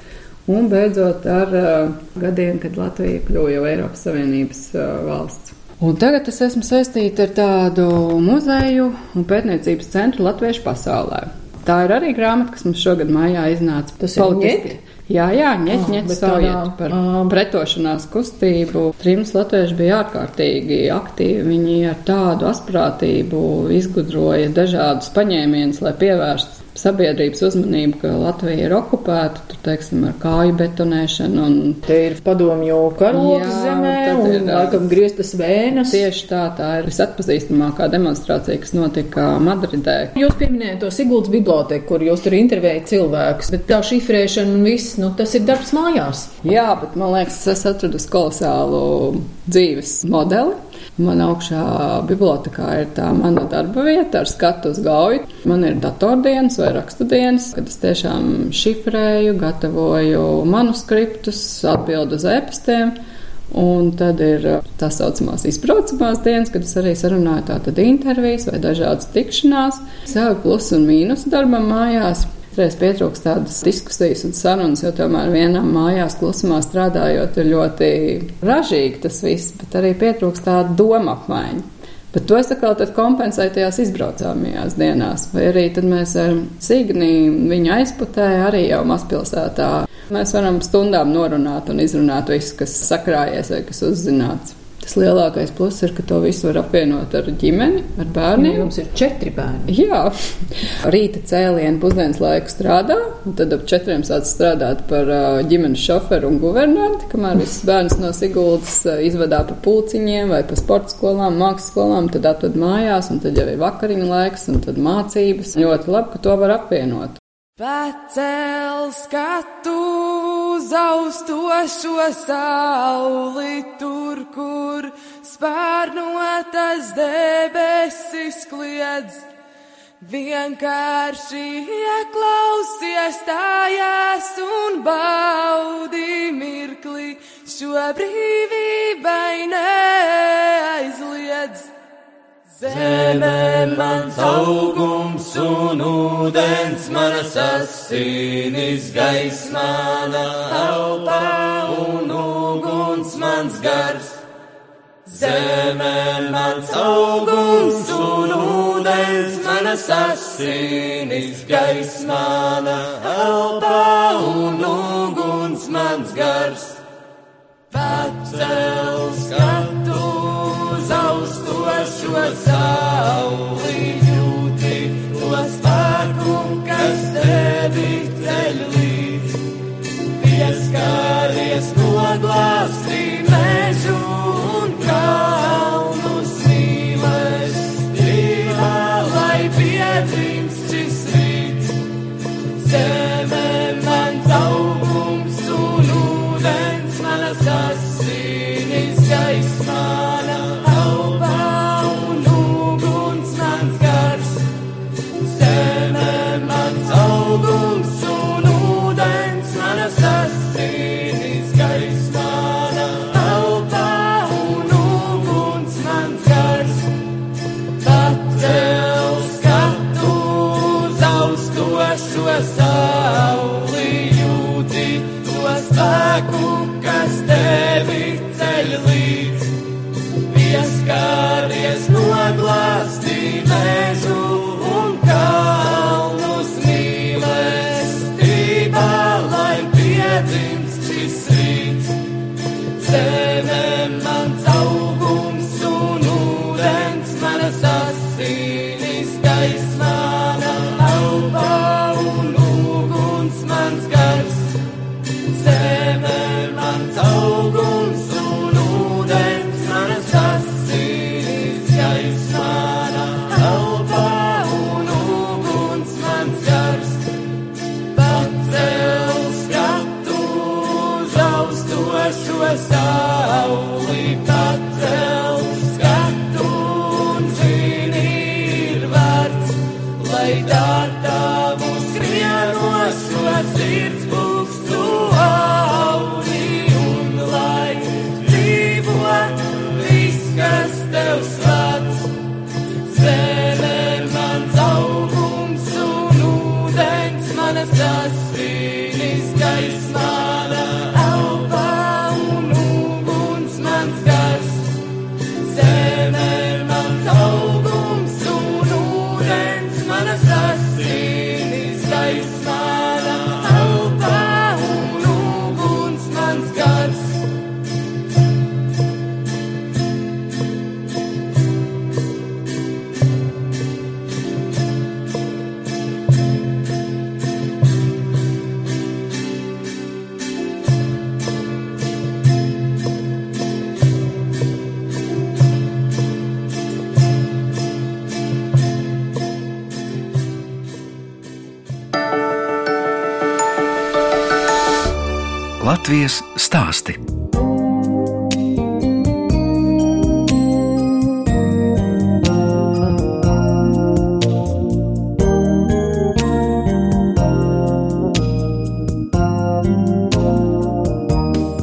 Un beidzot ar uh, gadiem, kad Latvija kļuva jau Eiropas Savienības uh, valsts. Un tagad es esmu saistīta ar tādu muzeju un pētniecības centru Latviešu pasaulē. Tā ir arī grāmata, kas mums šogad mājā iznāca. Tas ir ņet? Jā, jā, ņet, Ah, bet stāviet tādā, par ah. pretošanās kustību. Trims latvieši bija ārkārtīgi aktīvi. Viņi ar tādu asprātību izgudroja dažādus paņēmienus, lai pievērstu sabiedrības uzmanību, ka Latvija ir okupēta, tur, teiksim, ar kāju betonēšanu un Te ir padomju karogs Jā, zemē un ir, laikam grieztas vēnas. Tieši tā, tā ir visatpazīstamākā demonstrācija, kas notika Madridē. Jūs pieminējāt to Siguldas biblioteku, kur jūs tur intervējat cilvēkus, bet tā šifrēšana un viss, nu, tas ir darbs mājās. Jā, bet man liekas, es atradu kolosālu dzīves modeli. Man augšā bibliotekā ir tā mana darba vieta ar skatu uz gauju. Man ir datordienas vai rakstudienas, kad es tiešām šifrēju, gatavoju manuskriptus, atbildu uz ēpastiem. Un tad ir tā saucamās izbraucamās dienas, kad es arī sarunāju tātad intervijas vai dažādas tikšanās, savu plusu un mīnusu darbam mājās. Reiz pietrūkst tādas diskusijas un sarunas, jo tomēr vienam mājās klusumā strādājot ir ļoti ražīgi tas viss, bet arī pietrūkst tāda doma apmaiņa. Bet to es atkal kompensēju tajās izbraucāmajās dienās. Vai arī mēs ar Signi viņu aizputēju arī jau mazpilsētā. Mēs varam stundām norunāt un izrunāt visu, kas sakrājies vai kas uzzināts. Tas lielākais pluss ir, ka to visu var apvienot ar ģimeni, ar bērniem. Jums ir četri bērni. Jā, rīta cēlienu pusdienas laiku strādā, un tad ap četriem sāc strādāt par ā, ģimenes šoferu un guvernanti, kamēr viss bērns no Siguldas ā, izvadā pa pulciņiem vai pa sporta skolām, mākslas skolām, tad atved mājās, un tad jau ir vakariņu laiks, un tad mācības. Ļoti labi, ka to var apvienot. Pacēl skatu uz austošo sauli tur, kur spārnotas debesis kliedz. Vienkārši ieklausies tājās un baudi mirkli, šo brīvībai neaizliedz. Zeme mans augums un ūdens manas asinis gaismā, elpa un uguns mans gars. Zeme mans augums un ūdens manas asinis gaismā, elpa un uguns mans gars. Austošo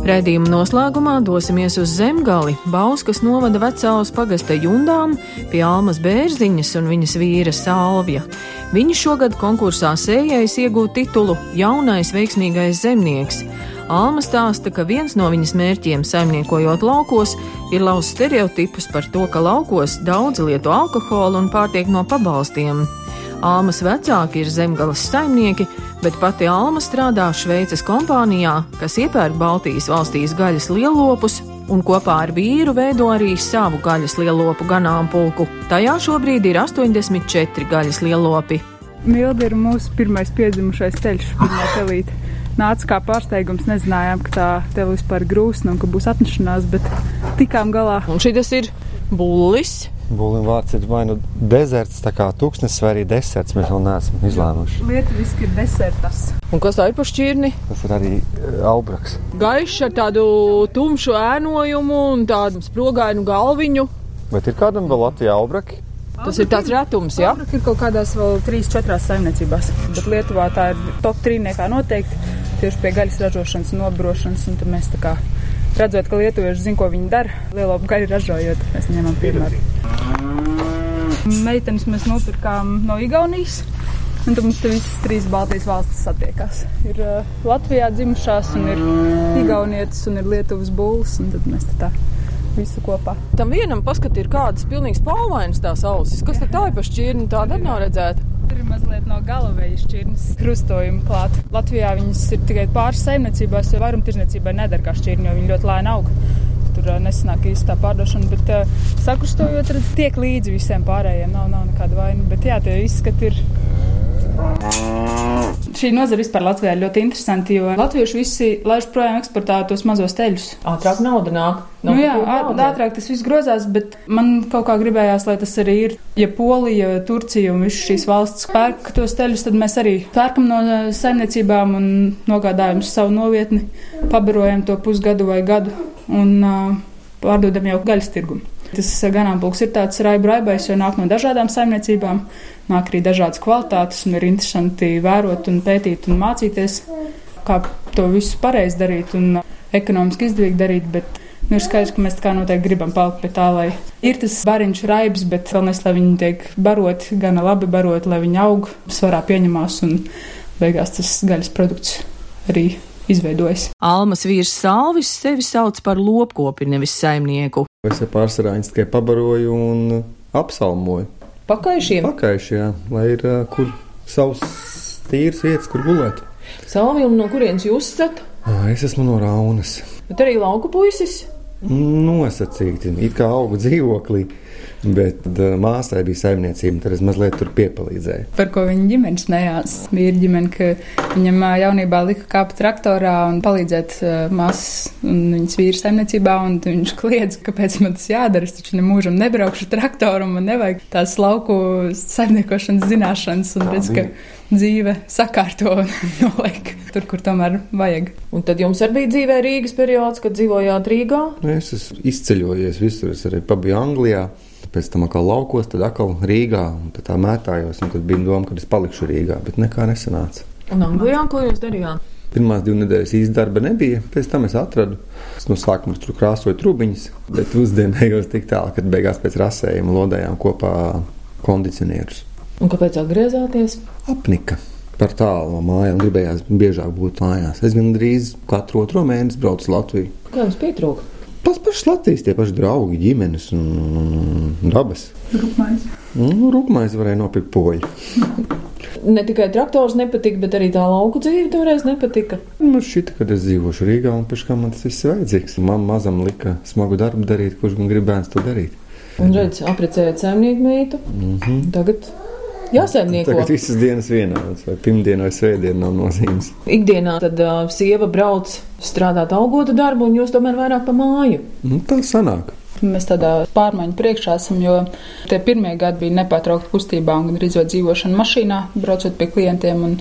Raidījuma noslēgumā dosimies uz Zemgali, Bauskas novada vecālas pagasta jundām pie Almas Bērziņas un viņas vīra Salvja. Viņi šogad konkursā sējais iegūt titulu Jaunais veiksmīgais zemnieks. Alma stāsta, ka viens no viņas mērķiem saimniekojot laukos ir lauzt stereotipus par to, ka laukos daudzi lieto alkoholu un pārtiek no pabalstiem. Almas vecāki ir zemgales saimnieki, bet pati Alma strādā Šveices kompānijā, kas iepērk Baltijas valstīs gaļas lielopus un kopā ar vīru veido arī savu gaļas lielopu ganāmpulku. Tajā šobrīd ir 84 gaļas lielopi. Milda ir mūsu pirmais piedzimušais ceļš, pirmā telīte. Nāca kā pārsteigums, nezinājām, ka tā tev vispār grūsna un ka būs atnešanās, bet tikām galā. Un šis ir bullis. Būlim vārds ir vai nu dezerts, tā kā tūkstnesis, vai arī deserts. Mēs vēl neesam izlēmuši. Lietuviski ir desertas. Un kas tā ir par šķirni? Tas ir arī eh, aubraks. Gaišs ar tādu tumšu ēnojumu un tādu sprogainu galviņu. Bet ir kādam vēl Latvijā aubraki? Tas ir tāds retums, jā? Abraka ir kaut kādās vēl 3-4 saimniecībās, bet Lietuvā tā ir top 3 nekā noteikti tieši pie gaļas ražošanas nobrošanas. Un tad mēs tā kā redzot, ka lietuvieši zina, ko viņi dara, lielo gaļu ražojot, mēs ņemam piemēru. Meitenes mēs nopirkām no Igaunijas. Un tad mums te visas trīs Baltijas valstis satiekās. Ir uh, Latvijā dzimušās, un ir Igaunijas, un ir Lietuvas būlis. Tad mēs tā visu kopā. Tam vienam paskat ir kādas pilnīgi spalvainas tās ausis. Kas tā ir pa šķirni? Tāda nav redzēta. Mazliet no galavējas šķirnes krustojuma klāt. Latvijā viņas ir tikai pāris saimniecībās, jo vairumtirdzniecībai nedara kā šķirni, jo viņi ļoti lēni aug. Tur nesanāk īsti tā pārdošana, bet uh, sakrustojot, tiek līdzi visiem pārējiem. Nav, nav nekāda vaina. Bet jā, tie izskati ir. Šī nozara vispār Latvijā ir ļoti interesanti, jo latvieši visi laiž projām eksportā tos mazos teļus. Ātrāk nauda nāk. Nu, jā, ātrāk tas viss grozās, bet man kaut kā gribējās, lai tas arī ir. Ja Polija, Turcija un visas šīs valsts pērk tos teļus, tad mēs arī pērkam no eh, saimniecībām un nogādājam uz savu novietni, pabarojam to pusgadu vai gadu un uh, pārdodam jau gaļas tirgumu. Tas ganāmpulks ir tāds raibrais, jo nāk no dažādām saimniecībām, nāk arī dažādas kvalitātes, un ir interesanti vērot, un pētīt un mācīties, kā to visu pareizi darīt un ekonomiski izdevīgi darīt. Bet nu, ir skaidrs, ka mēs tā kā noteikti gribam palikt pie tā, lai ir tas bariņš raibs, bet galvenais, lai viņi tiek baroti, gan labi baroti, lai viņi aug, svarā pieņemās un beigās tas gaļas produkts arī izveidojas. Almas vīrs Salvis sevi sauc par lopkopi, nevis saimnieku. Es ar pārsvarā viņus tikai pabaroju un apsalmoju. Pakaišiem. Pakaiši, jā, lai ir uh, kur savs tīrs vietas, kur gulēt. Salvim, no kurienes jūs esat? Es esmu no Raunas. Bet arī lauku puisis. Nosacīti, it kā augu dzīvoklī, bet uh, māsai bija saimniecība, tad es mazliet tur piepalīdzēju. par ko viņa ģimene smējās. Mīra ģimene, ka viņam jaunībā lika kāpt traktorā un palīdzēt māsas un viņas vīra saimniecībā, un viņš kliedz, kāpēc man tas jādara. Es taču nemūžam nebraukšu ar traktoru, man nevajag tās lauku saimniekošanas zināšanas, un redz, ka dzīve sakārto un noliek tur, kur tomēr vajag. Un tad jums arī bija dzīvē Rīgas periods, kad dzīvojāt Rīgā. Nu, Es esmu izceļojies visur, es arī pabiju Anglijā. Pēc tam atkal laukos, tad atkal Rīgā. Tad tā mētājos, un tad bija doma, ka es palikšu Rīgā, bet nekā nesanāca. Un Anglijā, ko jūs darījāt? Pirmās divas nedēļas īstenībā nebija. Pēc tam es atradu, es no sākuma tur krāsoju trūkumus, bet uzdienējos tik tālu, ka beigās pēc rasējuma lodējām kopā kondicionierus. Un kāpēc atgriezāties? Apnika par tālu no mājām, gribējās biežāk būt mājās. Es gandrīz katru otro mēnesi braucu uz Latviju. Kā jums pietrūka? Pats pašs Latvijas, tie paši draugi, ģimenes un, un, un dabas. Rūpmais. Nu, Rūpmais varēja nopirkt poļu. Ne tikai traktors nepatika, bet arī tā lauku dzīve toreiz nepatika. Man šķita, ka es dzīvošu Rīgā un pēc tam man tas viss ir vajadzīgs. Man mazam lika smagu darbu darīt, kurš gan gribēs to darīt. Un redz, aprecējot saimnieku meitu. Mm -hmm. Tagad jāsaimnieko. Tagad visas dienas vienādas, vai pirmdiena vai svētdiena nav nozīmes. Ikdienā tad uh, sieva brauc strādāt algotu darbu, un jūs tomēr vairāk pa māju. Nu, tā sanāk. Mēs tādā pārmaiņu priekšā esam, jo tie pirmie gadi bija nepārtraukti kustībā un gandrīz vai dzīvošana mašīnā, braucot pie klientiem un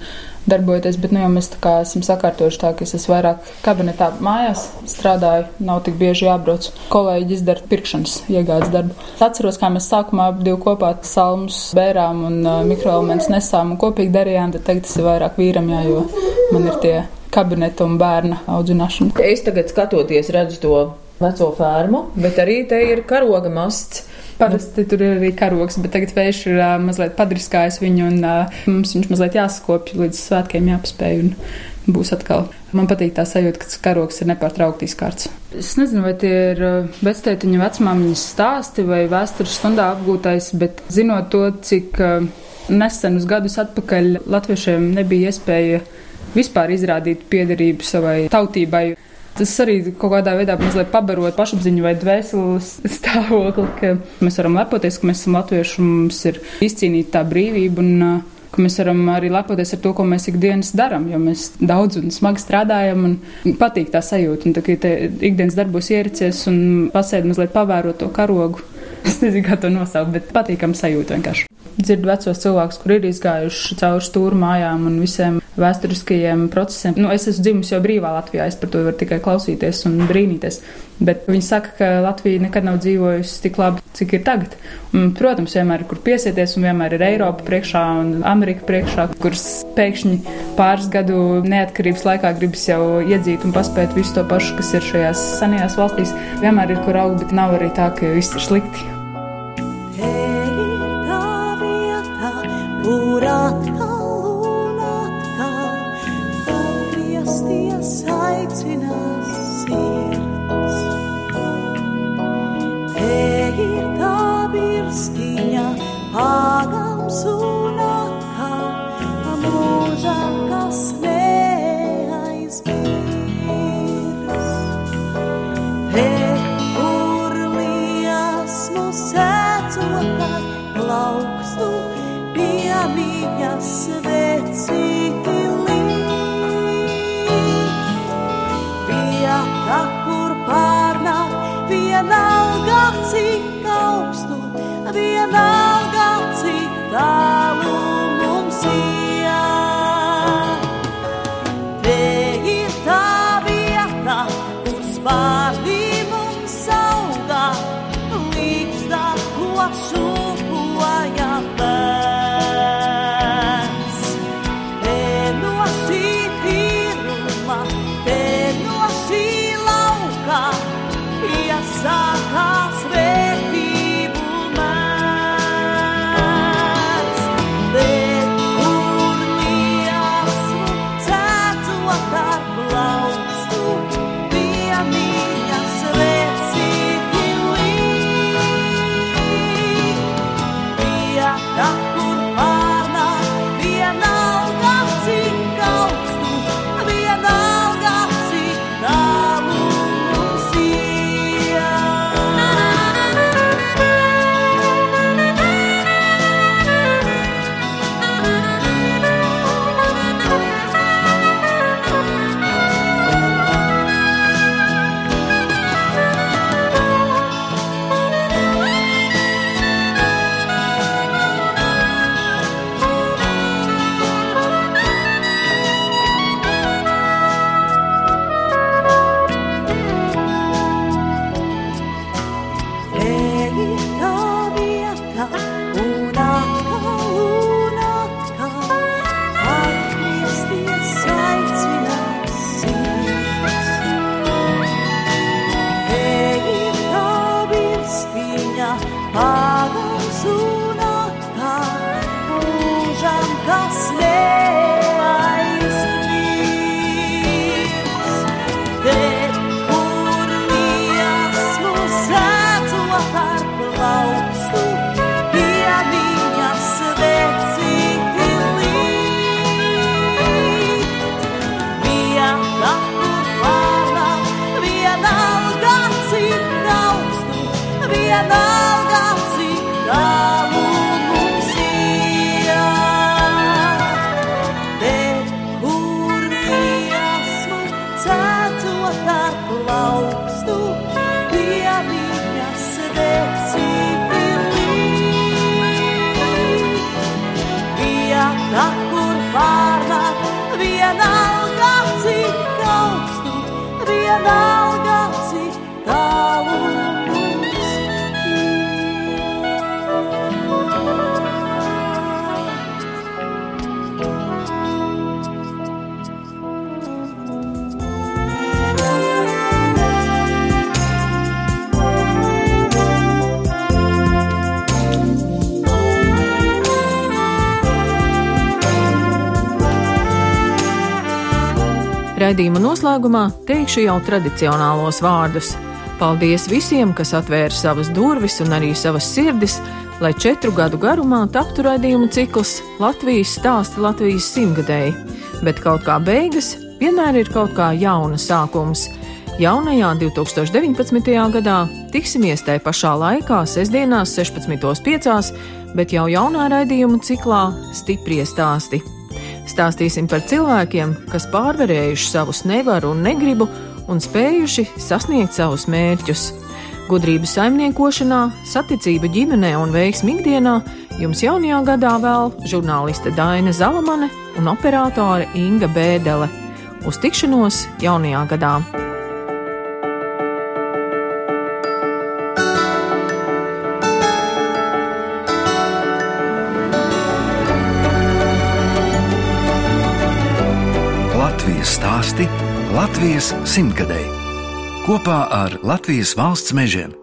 darbojoties. Bet nu, mēs esam sakārtojuši tā, ka es esmu vairāk kabinetā mājās strādāju, nav tik bieži jābrauc. Kolēģi izdara pirkšanas iegādes darbu. Atceros, kā mēs sākumā divi kopā salmus bērām un uh, mikroelementus nesām un kopīgi darījām, tad tagad tas ir vairāk vīram, jā, jo man ir tie kabineta un bērna audzināšana. Es tagad skatoties, redzu to veco fermu, bet arī te ir karoga masts. Parasti tur ir arī karogs, bet tagad vējš ir uh, mazliet padriskājis viņu, un uh, mums viņš mazliet jāskopj līdz svētkiem jāpaspēj, un būs atkal. Man patīk tā sajūta, ka tas karogs ir nepārtraukti izkārts. Es nezinu, vai tie ir vectētiņa vecmāmiņas stāsti vai vēstures stundā apgūtais, bet zinot to, cik nesenus gadus atpakaļ latviešiem nebija iespēja vispār izrādīt piederību savai tautībai. Tas arī kaut kādā veidā mazliet pabarot pašapziņu vai dvēseles stāvokli, ka mēs varam lepoties, ka mēs esam latvieši un mums ir izcīnīta tā brīvība un uh, ka mēs varam arī lepoties ar to, ko mēs ikdienas darām, jo mēs daudz un smagi strādājam un patīk tā sajūta. Un tā kā te ikdienas darbos ieracies un pasēdi mazliet pavērot to karogu. Es nezinu, kā to nosaukt, bet patīkam sajūta vienkārši. Dzirdu vecos cilvēkus, kur ir izgājuši cauri stūra mājām un visiem vēsturiskajiem procesiem. Nu, es esmu dzimusi jau brīvā Latvijā, es par to varu tikai klausīties un brīnīties. Bet viņi saka, ka Latvija nekad nav dzīvojusi tik labi, cik ir tagad. Un, protams, vienmēr ir kur piesieties, un vienmēr ir Eiropa priekšā un Amerika priekšā, kuras pēkšņi pāris gadu neatkarības laikā gribas jau iedzīt un paspēt visu to pašu, kas ir šajās senajās valstīs. Vienmēr ir kur augt, bet nav arī tā, ka viss ir slikti. Raidījuma noslēgumā teikšu jau tradicionālos vārdus. Paldies visiem, kas atvēra savas durvis un arī savas sirdis, lai četru gadu garumā taptu raidījumu cikls Latvijas stāsti Latvijas simtgadēji. Bet kaut kā beigas vienmēr ir kaut kā jauna sākums. Jaunajā 2019. gadā tiksimies tajā pašā laikā, sestdienās, 16.5, bet jau jaunā raidījuma ciklā Stiprie stāsti. Stāstīsim par cilvēkiem, kas pārvarējuši savus nevaru un negribu un spējuši sasniegt savus mērķus. Gudrību saimniekošanā, saticība ģimenē un veiksmi ikdienā jums jaunajā gadā vēl žurnāliste Daina Zalamane un operātore Inga Bēdele. Uz tikšanos jaunajā gadā! Stāsti Latvijas simtgadēji kopā ar Latvijas valsts mežiem.